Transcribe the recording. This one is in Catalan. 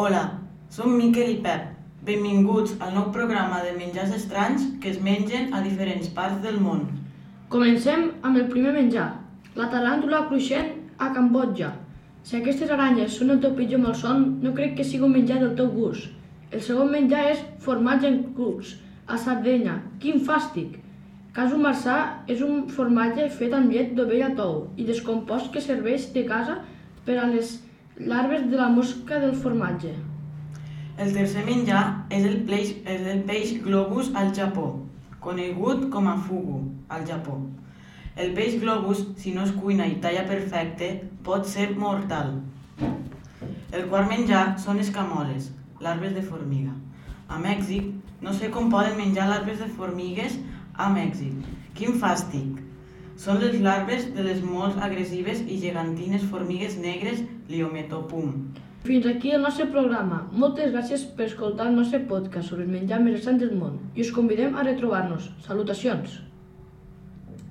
Hola, som Miquel i Pep. Benvinguts al nou programa de menjars estranys que es mengen a diferents parts del món. Comencem amb el primer menjar, la taràntula cruixent a Cambodja. Si aquestes aranyes són el teu pitjor malson, no crec que sigui un menjar del teu gust. El segon menjar és formatge en cucs, a Sardenya. Quin fàstic! Casu marçà és un formatge fet amb llet d'ovella tou i descompost que serveix de casa per a les larves de la mosca del formatge. El tercer menjar és el peix, és el peix globus al Japó, conegut com a fugu al Japó. El peix globus, si no es cuina i talla perfecte, pot ser mortal. El quart menjar són escamoles, larves de formiga. A Mèxic, no sé com poden menjar larves de formigues a Mèxic. Quin fàstic! Són les larves de les molt agressives i gegantines formigues negres Liometopum. Fins aquí el nostre programa. Moltes gràcies per escoltar el nostre podcast sobre el menjar més estrany del món i us convidem a retrobar-nos. Salutacions!